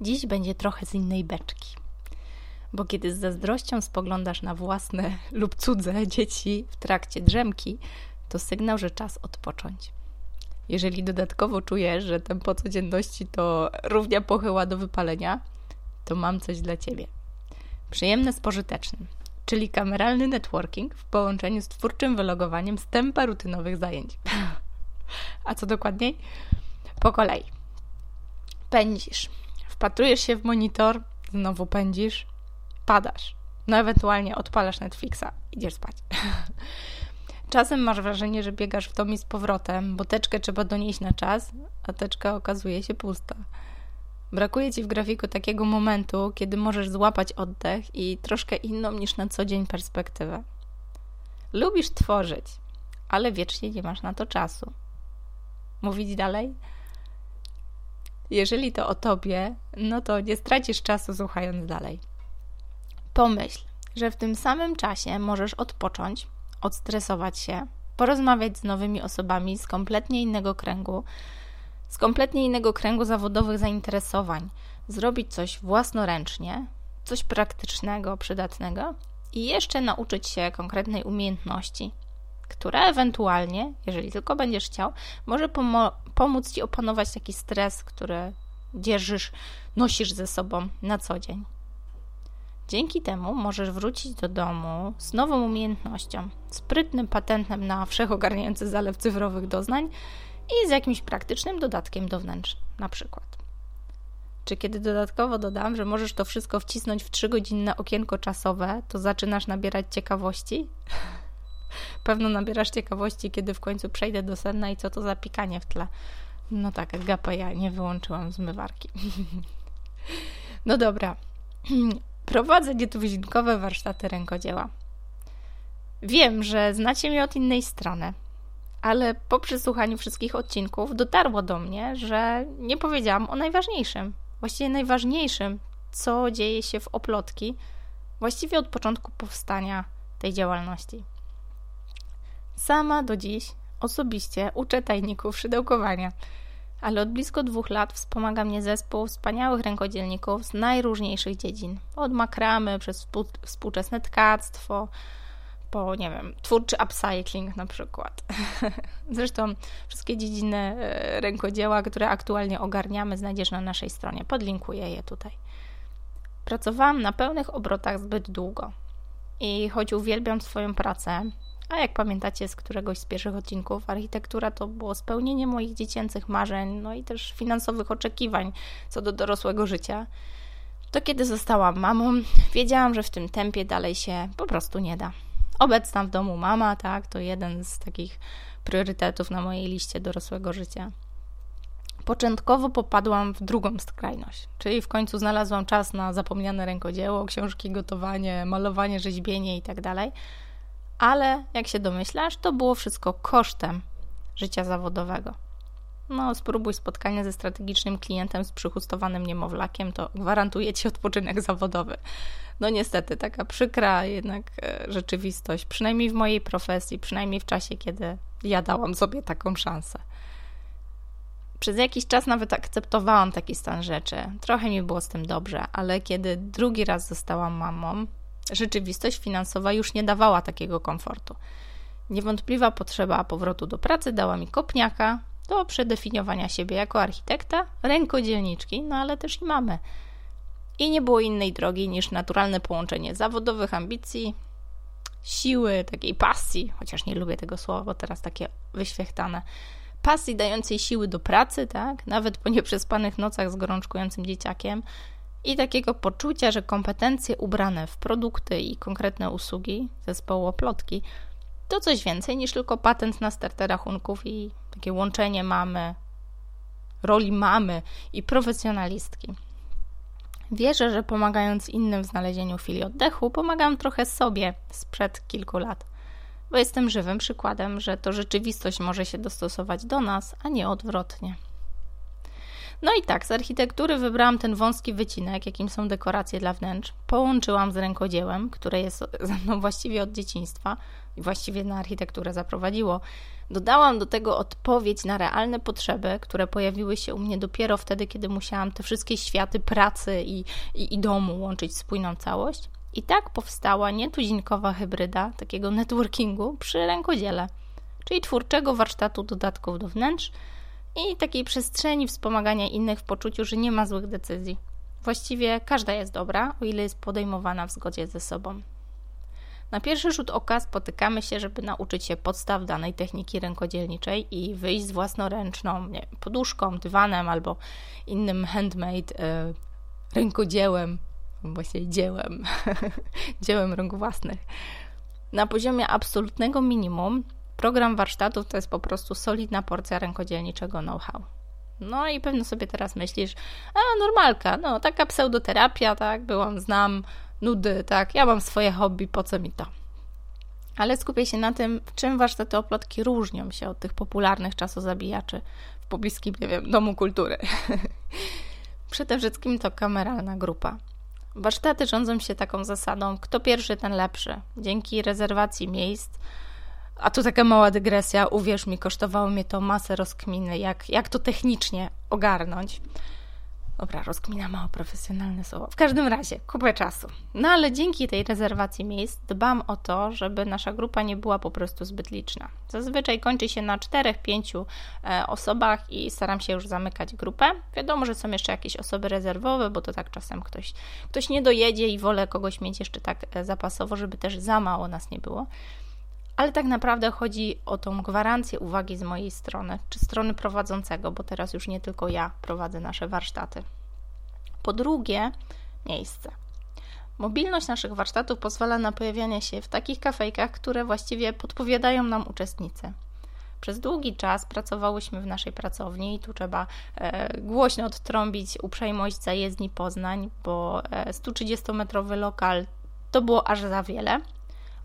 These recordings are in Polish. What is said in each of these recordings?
Dziś będzie trochę z innej beczki. Bo kiedy z zazdrością spoglądasz na własne lub cudze dzieci w trakcie drzemki, to sygnał, że czas odpocząć. Jeżeli dodatkowo czujesz, że tempo codzienności to równia pochyła do wypalenia, to mam coś dla Ciebie. Przyjemne z pożytecznym, czyli kameralny networking w połączeniu z twórczym wylogowaniem z tempa rutynowych zajęć. A co dokładniej? Po kolei. Pędzisz, wpatrujesz się w monitor, znowu pędzisz, padasz. No ewentualnie odpalasz Netflixa, idziesz spać. Czasem masz wrażenie, że biegasz w dom i z powrotem, bo teczkę trzeba donieść na czas, a teczka okazuje się pusta. Brakuje ci w grafiku takiego momentu, kiedy możesz złapać oddech i troszkę inną niż na co dzień perspektywę. Lubisz tworzyć, ale wiecznie nie masz na to czasu. Mówić dalej? Jeżeli to o tobie, no to nie stracisz czasu słuchając dalej. Pomyśl, że w tym samym czasie możesz odpocząć, odstresować się, porozmawiać z nowymi osobami z kompletnie innego kręgu, z kompletnie innego kręgu zawodowych zainteresowań, zrobić coś własnoręcznie, coś praktycznego, przydatnego i jeszcze nauczyć się konkretnej umiejętności, która ewentualnie, jeżeli tylko będziesz chciał, może pomo- pomóc ci opanować taki stres, który dzierżysz, nosisz ze sobą na co dzień. Dzięki temu możesz wrócić do domu z nową umiejętnością, sprytnym patentem na wszechogarniający zalew cyfrowych doznań i z jakimś praktycznym dodatkiem do wnętrz, na przykład. Czy kiedy dodatkowo dodam, że możesz to wszystko wcisnąć w 3-godzinne okienko czasowe, to zaczynasz nabierać ciekawości? Pewno nabierasz ciekawości, kiedy w końcu przejdę do sedna i co to za pikanie w tle. No tak, gapę ja nie wyłączyłam zmywarki. no dobra. Prowadzę nietuzinkowe warsztaty rękodzieła. Wiem, że znacie mnie od innej strony, ale po przesłuchaniu wszystkich odcinków dotarło do mnie, że nie powiedziałam o najważniejszym. Właściwie najważniejszym, co dzieje się w oplotki, właściwie od początku powstania tej działalności. Sama do dziś osobiście uczę tajników szydełkowania, ale od blisko dwóch lat wspomaga mnie zespół wspaniałych rękodzielników z najróżniejszych dziedzin. Od makramy przez współczesne tkactwo, po, nie wiem, twórczy upcycling na przykład. Zresztą wszystkie dziedziny e, rękodzieła, które aktualnie ogarniamy, znajdziesz na naszej stronie. Podlinkuję je tutaj. Pracowałam na pełnych obrotach zbyt długo i choć uwielbiam swoją pracę, a jak pamiętacie z któregoś z pierwszych odcinków, architektura to było spełnienie moich dziecięcych marzeń, no i też finansowych oczekiwań co do dorosłego życia. To kiedy zostałam mamą, wiedziałam, że w tym tempie dalej się po prostu nie da. Obecna w domu mama, tak, to jeden z takich priorytetów na mojej liście dorosłego życia. Początkowo popadłam w drugą skrajność, czyli w końcu znalazłam czas na zapomniane rękodzieło, książki, gotowanie, malowanie, rzeźbienie itd. Ale jak się domyślasz, to było wszystko kosztem życia zawodowego. No, spróbuj spotkania ze strategicznym klientem z przychustowanym niemowlakiem, to gwarantuje ci odpoczynek zawodowy. No niestety, taka przykra jednak e, rzeczywistość, przynajmniej w mojej profesji, przynajmniej w czasie, kiedy ja dałam sobie taką szansę. Przez jakiś czas nawet akceptowałam taki stan rzeczy. Trochę mi było z tym dobrze, ale kiedy drugi raz zostałam mamą, rzeczywistość finansowa już nie dawała takiego komfortu. Niewątpliwa potrzeba powrotu do pracy dała mi kopniaka do przedefiniowania siebie jako architekta, rękodzielniczki, no ale też i mamy. I nie było innej drogi niż naturalne połączenie zawodowych ambicji, siły, takiej pasji, chociaż nie lubię tego słowa, bo teraz takie wyświechtane, pasji dającej siły do pracy, tak, nawet po nieprzespanych nocach z gorączkującym dzieciakiem, i takiego poczucia, że kompetencje ubrane w produkty i konkretne usługi zespołu oplotki to coś więcej niż tylko patent na stertę rachunków i takie łączenie mamy, roli mamy i profesjonalistki. Wierzę, że pomagając innym w znalezieniu chwili oddechu, pomagam trochę sobie sprzed kilku lat, bo jestem żywym przykładem, że to rzeczywistość może się dostosować do nas, a nie odwrotnie. No i tak, z architektury wybrałam ten wąski wycinek, jakim są dekoracje dla wnętrz. Połączyłam z rękodziełem, które jest ze mną właściwie od dzieciństwa. i właściwie na architekturę zaprowadziło, dodałam do tego odpowiedź na realne potrzeby, które pojawiły się u mnie dopiero wtedy, kiedy musiałam te wszystkie światy pracy i, i, i domu łączyć w spójną całość. I tak powstała nietuzinkowa hybryda takiego networkingu przy rękodziele, czyli twórczego warsztatu dodatków do wnętrz i takiej przestrzeni wspomagania innych w poczuciu, że nie ma złych decyzji. Właściwie każda jest dobra, o ile jest podejmowana w zgodzie ze sobą. Na pierwszy rzut oka spotykamy się, żeby nauczyć się podstaw danej techniki rękodzielniczej i wyjść z własnoręczną nie, poduszką, dywanem albo innym handmade y, rękodziełem, właściwie dziełem, dziełem rąk własnych. Na poziomie absolutnego minimum program warsztatów to jest po prostu solidna porcja rękodzielniczego know-how. No i pewno sobie teraz myślisz, a normalka, no taka pseudoterapia, tak, byłam, znam, nudy, tak, ja mam swoje hobby, po co mi to? Ale skupię się na tym, w czym warsztaty oplotki różnią się od tych popularnych czasozabijaczy w pobliskim, nie wiem, Domu Kultury. Przede wszystkim to kameralna grupa. Warsztaty rządzą się taką zasadą, kto pierwszy, ten lepszy. Dzięki rezerwacji miejsc, a tu taka mała dygresja, uwierz mi, kosztowało mnie to masę rozkminy, jak, jak to technicznie ogarnąć. Dobra, rozkmina mało profesjonalne słowo. W każdym razie, kupę czasu. No ale dzięki tej rezerwacji miejsc dbam o to, żeby nasza grupa nie była po prostu zbyt liczna. Zazwyczaj kończy się na 4-5 e, osobach i staram się już zamykać grupę. Wiadomo, że są jeszcze jakieś osoby rezerwowe, bo to tak czasem ktoś, ktoś nie dojedzie i wolę kogoś mieć jeszcze tak e, zapasowo, żeby też za mało nas nie było ale tak naprawdę chodzi o tą gwarancję uwagi z mojej strony, czy strony prowadzącego, bo teraz już nie tylko ja prowadzę nasze warsztaty. Po drugie, miejsce. Mobilność naszych warsztatów pozwala na pojawianie się w takich kafejkach, które właściwie podpowiadają nam uczestnicy. Przez długi czas pracowałyśmy w naszej pracowni i tu trzeba e, głośno odtrąbić uprzejmość zajezdni Poznań, bo e, 130-metrowy lokal to było aż za wiele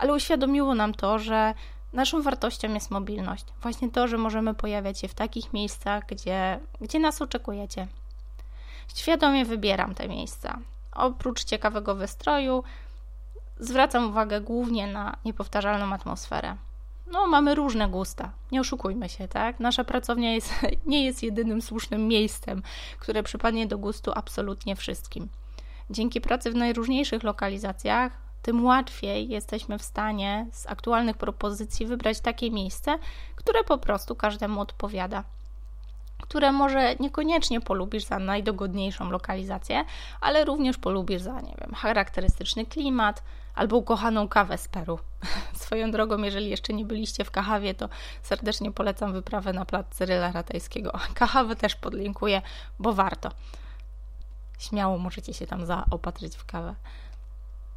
ale uświadomiło nam to, że naszą wartością jest mobilność. Właśnie to, że możemy pojawiać się w takich miejscach, gdzie, gdzie nas oczekujecie. Świadomie wybieram te miejsca. Oprócz ciekawego wystroju, zwracam uwagę głównie na niepowtarzalną atmosferę. No, mamy różne gusta, nie oszukujmy się, tak? Nasza pracownia jest, nie jest jedynym słusznym miejscem, które przypadnie do gustu absolutnie wszystkim. Dzięki pracy w najróżniejszych lokalizacjach tym łatwiej jesteśmy w stanie z aktualnych propozycji wybrać takie miejsce, które po prostu każdemu odpowiada. Które może niekoniecznie polubisz za najdogodniejszą lokalizację, ale również polubisz za, nie wiem, charakterystyczny klimat albo ukochaną kawę z Peru. Swoją drogą, jeżeli jeszcze nie byliście w Kahawie, to serdecznie polecam wyprawę na plac Cyryla Ratajskiego. Kahawę też podlinkuję, bo warto. Śmiało możecie się tam zaopatrzyć w kawę.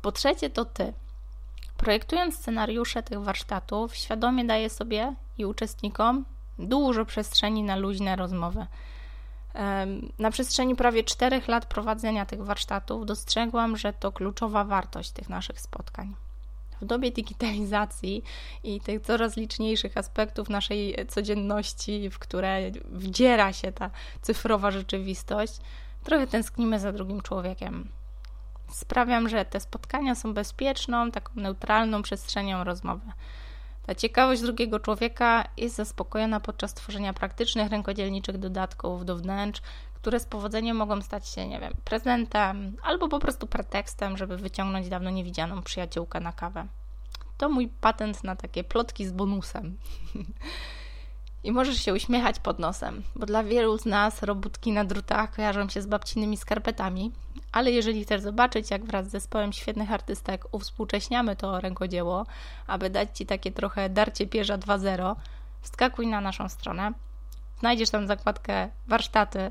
Po trzecie, to ty. Projektując scenariusze tych warsztatów, świadomie daję sobie i uczestnikom dużo przestrzeni na luźne rozmowy. Na przestrzeni prawie czterech lat prowadzenia tych warsztatów dostrzegłam, że to kluczowa wartość tych naszych spotkań. W dobie digitalizacji i tych coraz liczniejszych aspektów naszej codzienności, w które wdziera się ta cyfrowa rzeczywistość, trochę tęsknimy za drugim człowiekiem sprawiam, że te spotkania są bezpieczną, taką neutralną przestrzenią rozmowy. Ta ciekawość drugiego człowieka jest zaspokojona podczas tworzenia praktycznych rękodzielniczych dodatków do wnętrz, które z powodzeniem mogą stać się, nie wiem, prezentem albo po prostu pretekstem, żeby wyciągnąć dawno niewidzianą przyjaciółkę na kawę. To mój patent na takie plotki z bonusem. I możesz się uśmiechać pod nosem, bo dla wielu z nas robótki na drutach kojarzą się z babcininymi skarpetami, ale jeżeli chcesz zobaczyć, jak wraz z zespołem świetnych artystek uwspółcześniamy to rękodzieło, aby dać Ci takie trochę darcie pierza 2.0, wskakuj na naszą stronę. Znajdziesz tam zakładkę warsztaty.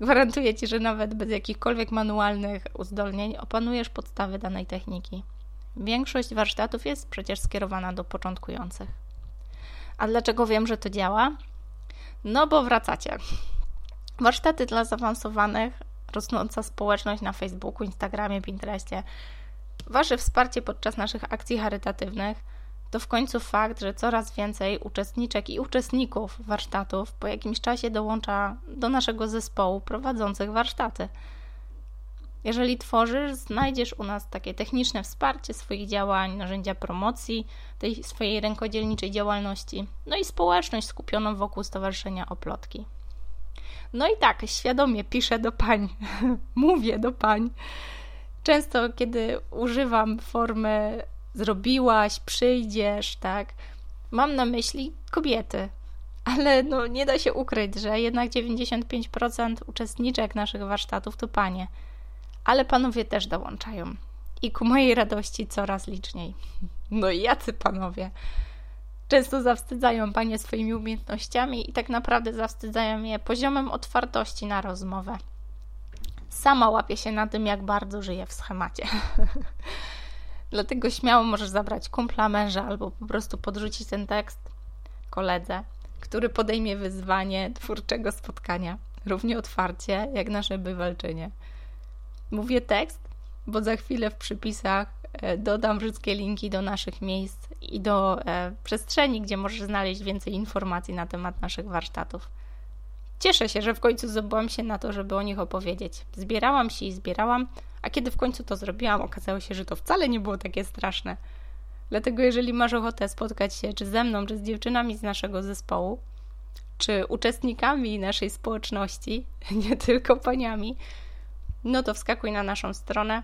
Gwarantuję Ci, że nawet bez jakichkolwiek manualnych uzdolnień opanujesz podstawy danej techniki. Większość warsztatów jest przecież skierowana do początkujących. A dlaczego wiem, że to działa? No bo wracacie. Warsztaty dla zaawansowanych rosnąca społeczność na Facebooku, Instagramie, Pinterestie, Wasze wsparcie podczas naszych akcji charytatywnych to w końcu fakt, że coraz więcej uczestniczek i uczestników warsztatów po jakimś czasie dołącza do naszego zespołu prowadzących warsztaty. Jeżeli tworzysz, znajdziesz u nas takie techniczne wsparcie swoich działań, narzędzia promocji tej swojej rękodzielniczej działalności, no i społeczność skupioną wokół Stowarzyszenia Oplotki. No i tak, świadomie piszę do pań, mówię do pań. Często, kiedy używam formy zrobiłaś, przyjdziesz, tak, mam na myśli kobiety. Ale no, nie da się ukryć, że jednak 95% uczestniczek naszych warsztatów to panie. Ale panowie też dołączają. I ku mojej radości coraz liczniej. No i jacy panowie? Często zawstydzają panie swoimi umiejętnościami i tak naprawdę zawstydzają je poziomem otwartości na rozmowę. Sama łapię się na tym, jak bardzo żyję w schemacie. Dlatego śmiało możesz zabrać kumpla męża albo po prostu podrzucić ten tekst koledze, który podejmie wyzwanie twórczego spotkania równie otwarcie jak nasze bywalczynie. Mówię tekst, bo za chwilę w przypisach e, dodam wszystkie linki do naszych miejsc i do e, przestrzeni, gdzie możesz znaleźć więcej informacji na temat naszych warsztatów. Cieszę się, że w końcu zdobyłam się na to, żeby o nich opowiedzieć. Zbierałam się i zbierałam, a kiedy w końcu to zrobiłam, okazało się, że to wcale nie było takie straszne. Dlatego, jeżeli masz ochotę spotkać się czy ze mną, czy z dziewczynami z naszego zespołu, czy uczestnikami naszej społeczności, nie tylko paniami, no to wskakuj na naszą stronę.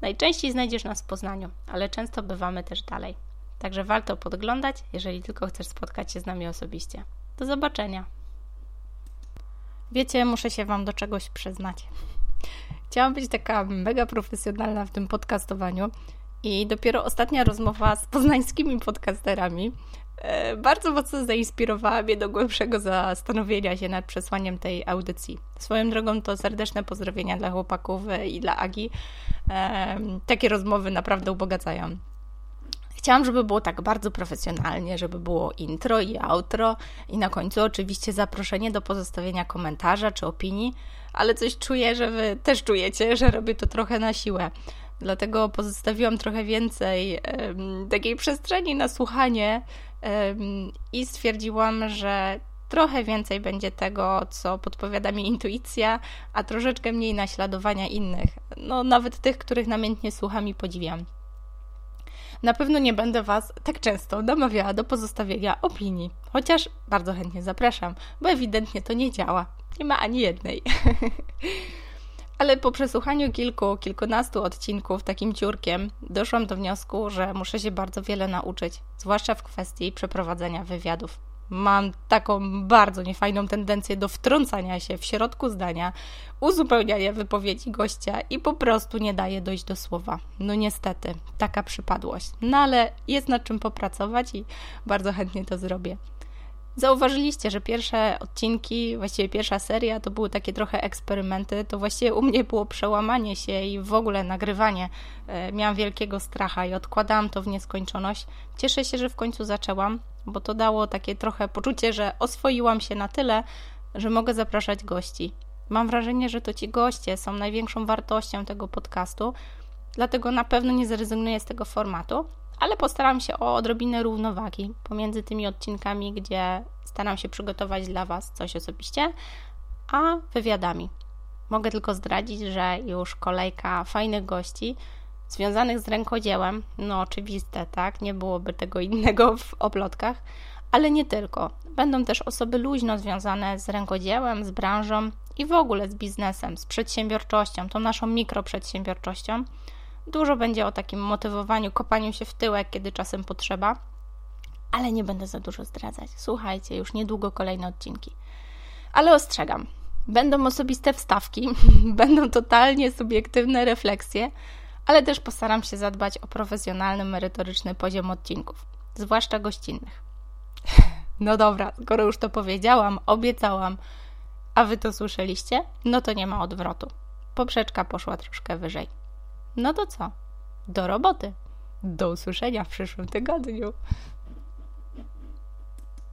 Najczęściej znajdziesz nas w Poznaniu, ale często bywamy też dalej. Także warto podglądać, jeżeli tylko chcesz spotkać się z nami osobiście. Do zobaczenia. Wiecie, muszę się Wam do czegoś przyznać. Chciałam być taka mega profesjonalna w tym podcastowaniu i dopiero ostatnia rozmowa z poznańskimi podcasterami e, bardzo mocno zainspirowała mnie do głębszego zastanowienia się nad przesłaniem tej audycji. Swoją drogą to serdeczne pozdrowienia dla chłopaków i dla Agi. E, takie rozmowy naprawdę ubogacają. Chciałam, żeby było tak bardzo profesjonalnie, żeby było intro i outro i na końcu oczywiście zaproszenie do pozostawienia komentarza czy opinii, ale coś czuję, że wy też czujecie, że robię to trochę na siłę. Dlatego pozostawiłam trochę więcej um, takiej przestrzeni na słuchanie um, i stwierdziłam, że trochę więcej będzie tego, co podpowiada mi intuicja, a troszeczkę mniej naśladowania innych. No, nawet tych, których namiętnie słucham i podziwiam. Na pewno nie będę Was tak często namawiała do pozostawienia opinii, chociaż bardzo chętnie zapraszam, bo ewidentnie to nie działa. Nie ma ani jednej. Ale po przesłuchaniu kilku, kilkunastu odcinków takim ciurkiem doszłam do wniosku, że muszę się bardzo wiele nauczyć, zwłaszcza w kwestii przeprowadzenia wywiadów mam taką bardzo niefajną tendencję do wtrącania się w środku zdania, uzupełniania wypowiedzi gościa i po prostu nie daję dojść do słowa. No niestety, taka przypadłość. No ale jest nad czym popracować i bardzo chętnie to zrobię. Zauważyliście, że pierwsze odcinki, właściwie pierwsza seria to były takie trochę eksperymenty. To właściwie u mnie było przełamanie się i w ogóle nagrywanie. E, miałam wielkiego stracha i odkładałam to w nieskończoność. Cieszę się, że w końcu zaczęłam, bo to dało takie trochę poczucie, że oswoiłam się na tyle, że mogę zapraszać gości. Mam wrażenie, że to ci goście są największą wartością tego podcastu, dlatego na pewno nie zrezygnuję z tego formatu, ale postaram się o odrobinę równowagi pomiędzy tymi odcinkami, gdzie staram się przygotować dla Was coś osobiście, a wywiadami. Mogę tylko zdradzić, że już kolejka fajnych gości związanych z rękodziełem, no oczywiste, tak, nie byłoby tego innego w oplotkach, ale nie tylko. Będą też osoby luźno związane z rękodziełem, z branżą i w ogóle z biznesem, z przedsiębiorczością, tą naszą mikroprzedsiębiorczością. Dużo będzie o takim motywowaniu, kopaniu się w tyłek, kiedy czasem potrzeba, ale nie będę za dużo zdradzać. Słuchajcie, już niedługo kolejne odcinki. Ale ostrzegam, będą osobiste wstawki, będą totalnie subiektywne refleksje, ale też postaram się zadbać o profesjonalny, merytoryczny poziom odcinków, zwłaszcza gościnnych. No dobra, skoro już to powiedziałam, obiecałam, a wy to słyszeliście, no to nie ma odwrotu. Poprzeczka poszła troszkę wyżej. No to co? Do roboty. Do usłyszenia w przyszłym tygodniu.